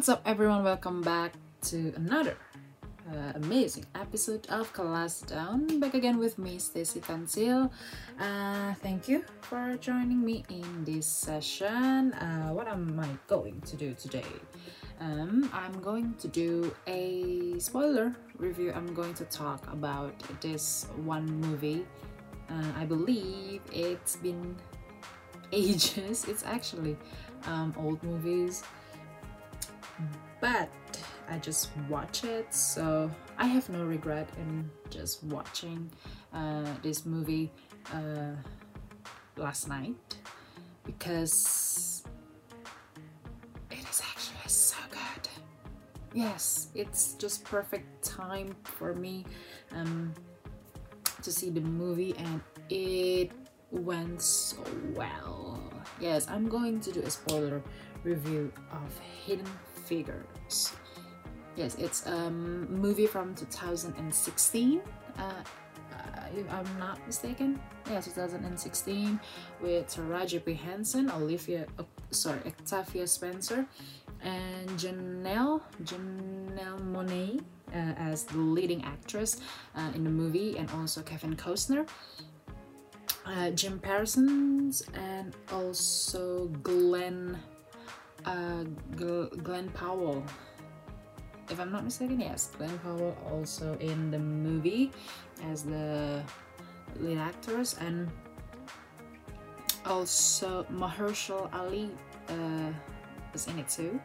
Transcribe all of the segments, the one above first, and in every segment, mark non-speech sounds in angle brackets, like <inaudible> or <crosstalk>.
What's up, everyone? Welcome back to another uh, amazing episode of Class Down. Back again with me, Stacy Tansil. Uh, thank you for joining me in this session. Uh, what am I going to do today? Um, I'm going to do a spoiler review. I'm going to talk about this one movie. Uh, I believe it's been <laughs> ages. It's actually um, old movies but I just watch it so I have no regret in just watching uh, this movie uh, last night because it is actually so good. Yes it's just perfect time for me um, to see the movie and it went so well. Yes I'm going to do a spoiler review of Hidden Figures. Yes, it's a movie from 2016. Uh, uh, if I'm not mistaken, yeah, 2016 with Taraji P Henson, Olivia, uh, sorry, Octavia Spencer, and Janelle Janelle Monáe uh, as the leading actress uh, in the movie, and also Kevin Costner. Uh, Jim Parsons and also Glen uh, Glen Powell. If I'm not mistaken, yes, Glen Powell also in the movie as the lead actors, and also Mahershala Ali uh, is in it too.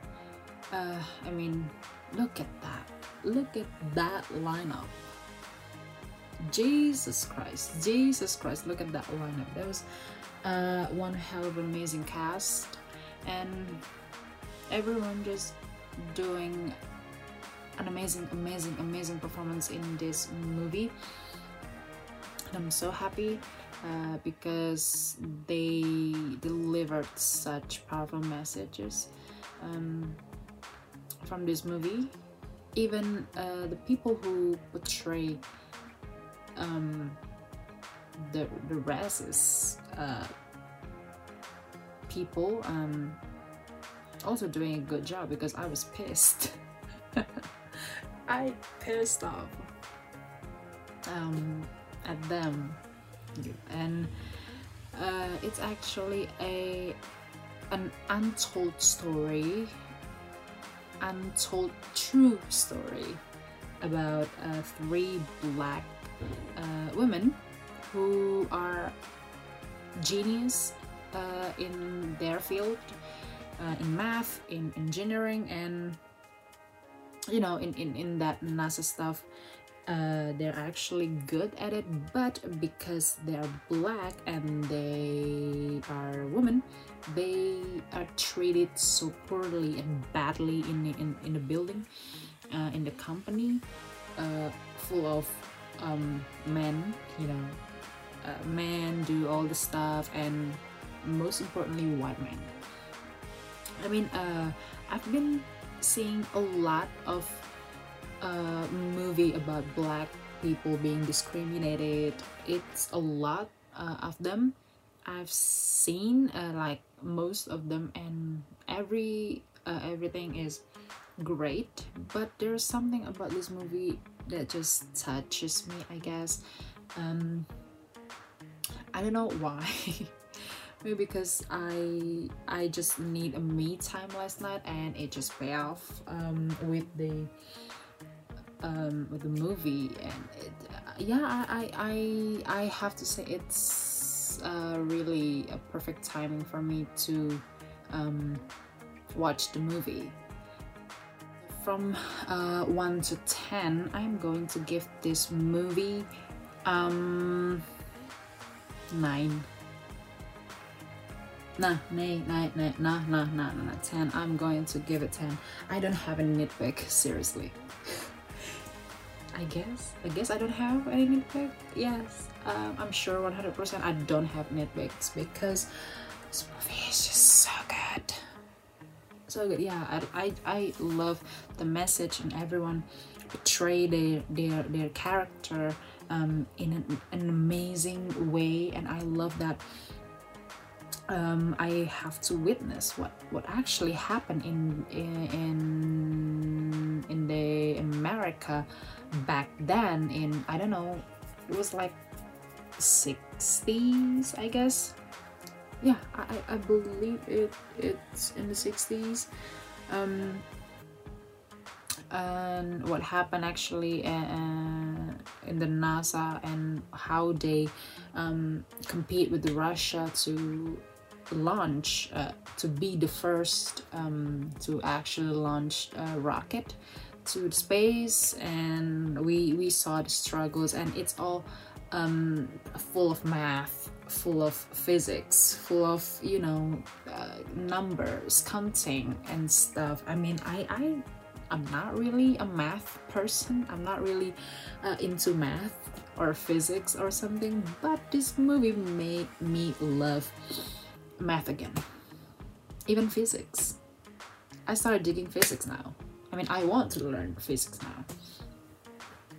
Uh, I mean, look at that! Look at that lineup. Jesus Christ, Jesus Christ! Look at that lineup. That was uh, one hell of an amazing cast, and everyone just doing an amazing amazing amazing performance in this movie. And i'm so happy uh, because they delivered such powerful messages um, from this movie. Even uh, the people who portray um, the, the racist uh, people um, also doing a good job because I was pissed. <laughs> I pissed off. Um, at them, and uh, it's actually a an untold story, untold true story about uh, three black uh, women who are genius uh, in their field uh, in math, in engineering, and you know, in, in, in that NASA stuff, uh, they're actually good at it, but because they're black and they are women, they are treated so poorly and badly in the, in, in the building, uh, in the company, uh, full of um, men, you know, uh, men do all the stuff, and most importantly, white men. I mean, uh, I've been seeing a lot of uh, movie about black people being discriminated. It's a lot uh, of them. I've seen uh, like most of them, and every uh, everything is great. But there's something about this movie that just touches me. I guess. Um, I don't know why. <laughs> maybe because I I just need a me time last night and it just pay off um, with the um, with the movie and it, yeah I, I I have to say it's uh, really a perfect timing for me to um, watch the movie. From uh, 1 to 10 I'm going to give this movie um, 9 Nah, nay, nay, nah, nah, nah, nah, nah, 10. I'm going to give it 10. I don't have any nitpick, seriously. <laughs> I guess, I guess I don't have any nitpick. Yes, um, I'm sure 100% I don't have nitpicks because this movie is just so good. So good, yeah. I, I, I love the message and everyone portray their their their character um, in an, an amazing way, and I love that um, I have to witness what what actually happened in in in the America back then in I don't know it was like 60s I guess. Yeah I, I believe it it's in the 60s um, and what happened actually uh, in the NASA and how they um, compete with Russia to launch uh, to be the first um, to actually launch a rocket to space and we we saw the struggles and it's all um, full of math full of physics full of you know uh, numbers counting and stuff. I mean i i i'm not really a math person. I'm not really uh, into math or physics or something but this movie made me love math again. Even physics. I started digging physics now. I mean i want to learn physics now.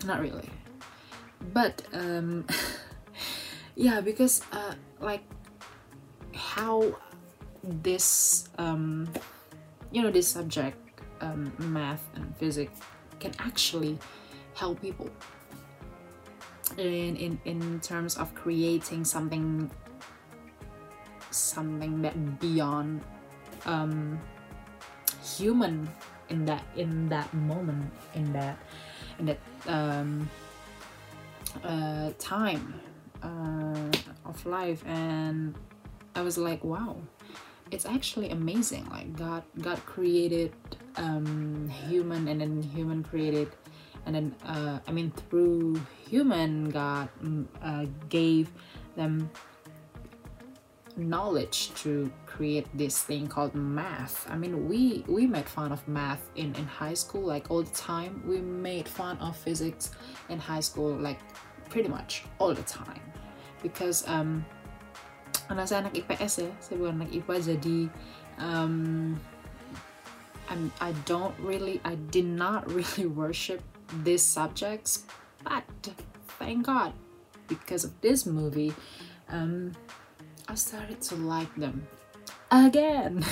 Not really. But um <laughs> yeah because uh like how this um you know this subject um math and physics can actually help people in in in terms of creating something something that beyond um human in that in that moment in that in that um uh time uh, of life. And i was like wow it's actually amazing. Like god god created um human and then human created and then uh, i mean through human god mm, uh, gave them knowledge to create this thing called math. I mean we we made fun of math in in high school like all the time. We made fun of physics in high school like pretty much all the time. Because um karena saya anak IPS ya saya bukan anak IPA jadi um, I'm, I don't really I did not <laughs> really worship these subjects but thank God because of this movie um, I started to like them. Again.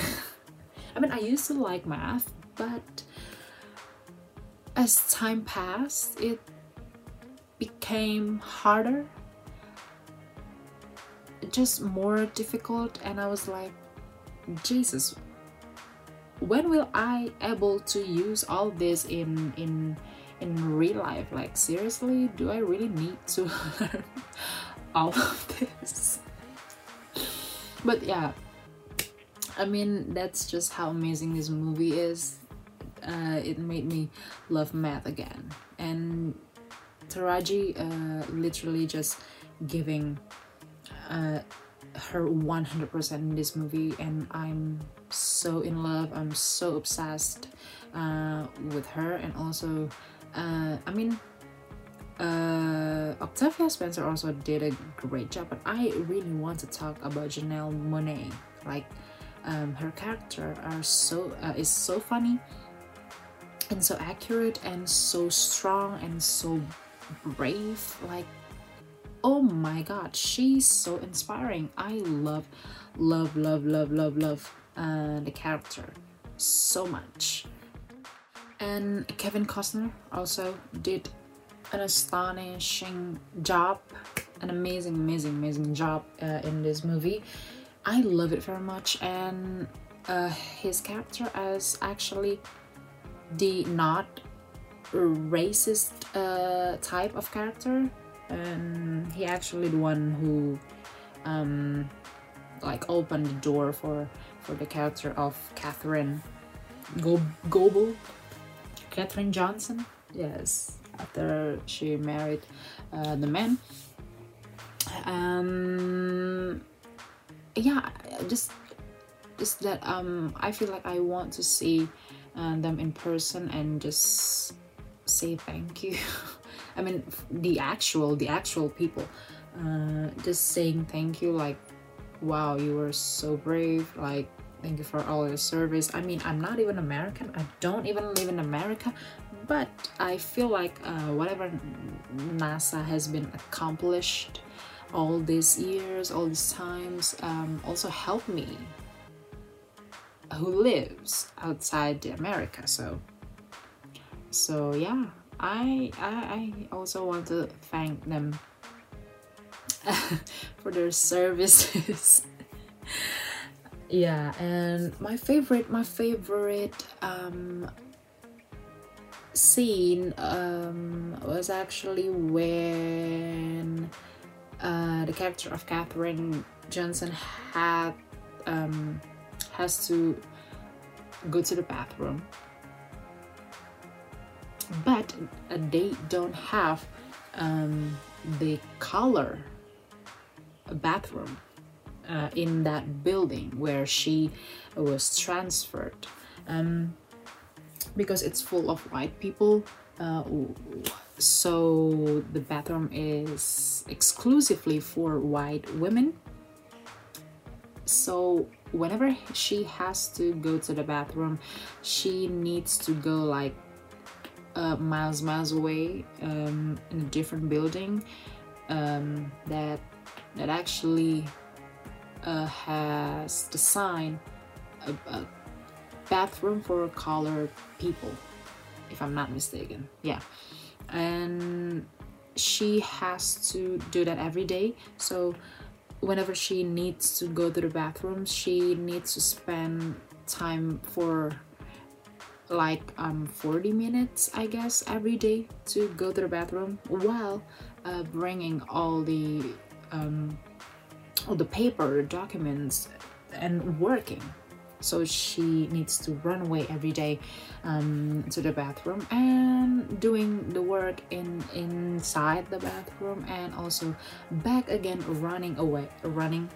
<laughs> I mean I used to like math but as time passed it became harder. Just more difficult and i was like jesus when will i able to use all this in in in real life? Like seriously do i really need to <laughs> learn all of this but yeah. I mean that's just how amazing this movie is. Uh, it made me love math again. And taraji uh, literally just giving uh, her 100% in this movie. And i'm so in love. I'm so obsessed uh, with her. And also uh, i mean uh, octavia spencer also did a great job but i really want to talk about janelle monáe. Like um, her character are so uh, is so funny and so accurate and so strong and so brave. Like oh my god she's so inspiring. I love love love love love love uh, the character so much. And kevin costner also did an astonishing job an amazing amazing amazing job uh, in this movie. I love it very much and uh, his character as actually the not racist uh, type of character. And he actually the one who um, like opened the door for for the character of Katherine Go- Goble, Katherine Johnson. Yes, after she married uh, the man. Um, yeah, just just that um, I feel like I want to see uh, them in person and just say thank you. <laughs> I mean, the actual, the actual people, uh, just saying thank you, like, wow, you were so brave, like, thank you for all your service. I mean, I'm not even American, I don't even live in America, but I feel like uh, whatever NASA has been accomplished all these years, all these times, um, also helped me who lives outside America. So, so yeah, I I, I also want to thank them <laughs> for their services. <laughs> yeah, and my favorite my favorite um, scene um, was actually when uh, the character of Katherine Johnson had um, has to go to the bathroom. But they don't have um, the color bathroom uh, in that building where she was transferred. Um, because it's full of white people. Uh, so the bathroom is exclusively for white women. So whenever she has to go to the bathroom she needs to go like uh, miles miles away um, in a different building um, that that actually uh, has the sign a, a bathroom for colored people if i'm not mistaken. Yeah. And she has to do that every day. So whenever she needs to go to the bathroom she needs to spend time for like um 40 minutes i guess every day to go to the bathroom while uh, bringing all the um all the paper documents and working so she needs to run away every day um, to the bathroom and doing the work in inside the bathroom and also back again running away running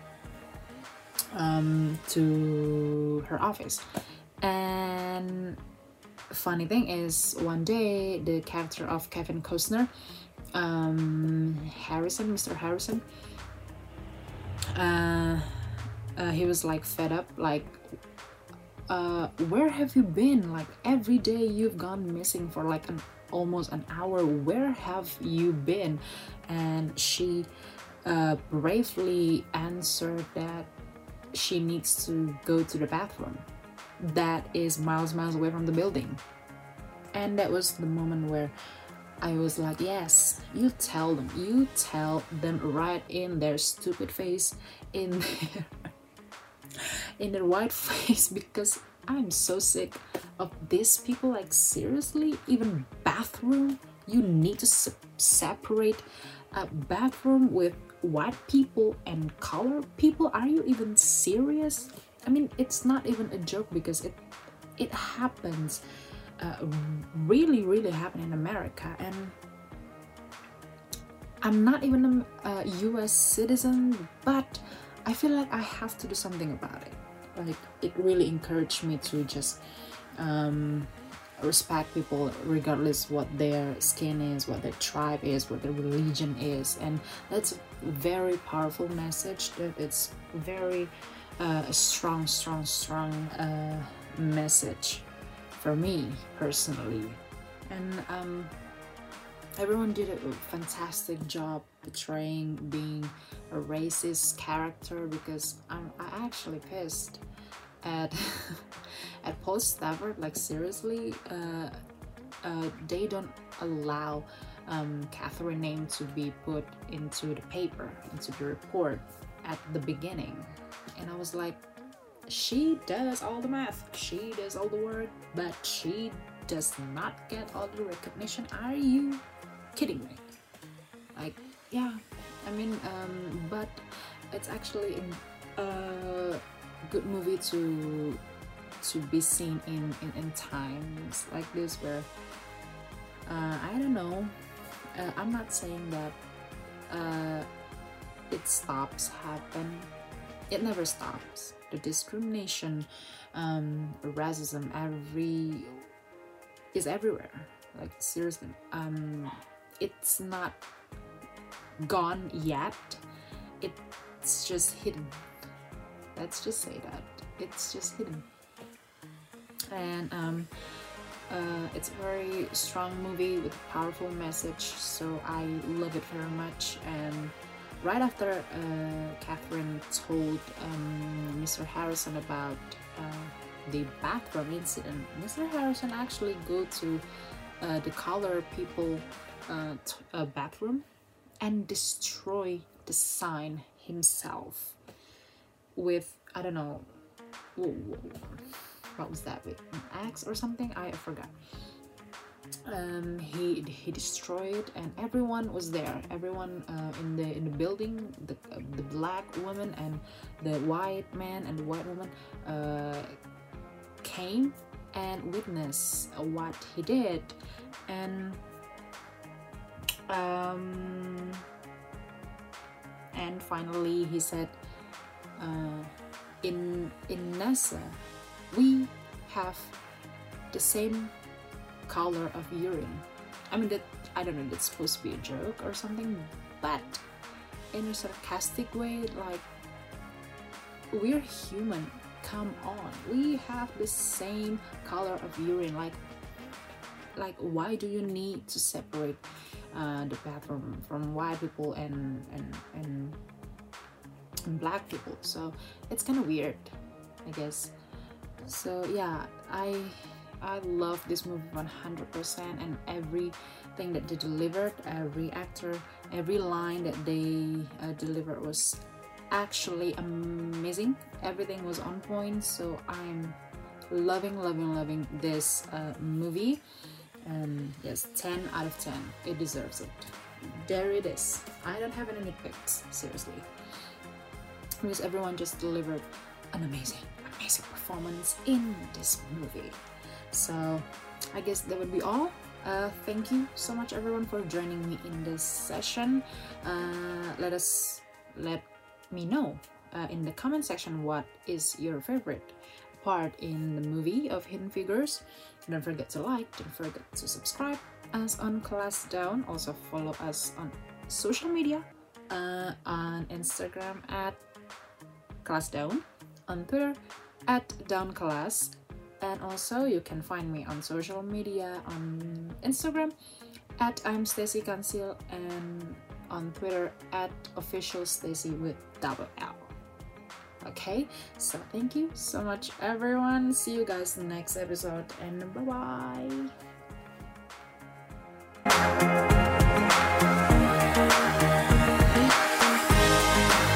um, to her office and funny thing is one day the character of Kevin Costner um, Harrison Mr. Harrison uh, uh, he was like fed up like uh, where have you been? Like every day you've gone missing for like an almost an hour. Where have you been? And she uh, bravely answered that she needs to go to the bathroom. That is miles, miles away from the building. And that was the moment where I was like, yes, you tell them, you tell them right in their stupid face, in <laughs> their in their white <laughs> face because I'm so sick of these people. Like, seriously, even bathroom, you need to se separate a bathroom with white people and color people. Are you even serious? I mean, it's not even a joke because it it happens, uh, really, really happen in America and. I'm not even a, a US citizen, but I feel like I have to do something about it. Like it really encouraged me to just um, respect people regardless what their skin is, what their tribe is, what their religion is, and that's a very powerful message. That it's very uh, a strong, strong, strong uh, message for me personally, and um, everyone did a fantastic job portraying being a racist character because I'm I actually pissed at <laughs> at Paul Stafford like seriously uh, uh, they don't allow um, Katherine name to be put into the paper into the report at the beginning. And I was like she does all the math. She does all the work but she does not get all the recognition. Are you kidding me? Like yeah i mean um but it's actually a good movie to to be seen in in, in times like this where uh, i don't know. Uh, i'm not saying that uh, it stops happen. It never stops. The discrimination um, racism every is everywhere. Like seriously. Um it's not gone yet it's just hidden let's just say that it's just hidden and um, uh, it's a very strong movie with a powerful message so I love it very much and right after uh, Katherine told um, Mr. Harrison about uh, the bathroom incident, Mr. Harrison actually go to uh, the color people uh, uh, bathroom and destroy the sign himself with I don't know what was that? With an axe or something? I forgot. Um, he he destroyed and everyone was there. Everyone uh, in the in the building the, uh, the black woman and the white man and the white woman uh, came and witnessed what he did. And um, and finally he said uh, in in NASA we have the same color of urine. I mean that I don't know that's supposed to be a joke or something but in a sarcastic way like we're human come on. We have the same color of urine like like why do you need to separate uh, the bathroom from white people and and and, and black people. So it's kind of weird I guess. So yeah I I love this movie 100% and everything that they delivered every actor every line that they uh, delivered was actually amazing. Everything was on point. So I'm loving loving loving this uh, movie um, yes 10 out of 10 it deserves it. There it is. I don't have any nitpicks seriously. Because everyone just delivered an amazing amazing performance in this movie. So I guess that would be all. Uh, thank you so much everyone for joining me in this session. Uh, let us let me know uh, in the comment section what is your favorite part in the movie of Hidden Figures. Don't forget to like, don't forget to subscribe us on Class Down. Also follow us on social media uh, on Instagram at Class Down, on Twitter at Down Class, and also you can find me on social media on Instagram at I'm Stacy Conceal and on Twitter at official Stacy with double L. Okay, so thank you so much, everyone. See you guys in the next episode, and bye bye.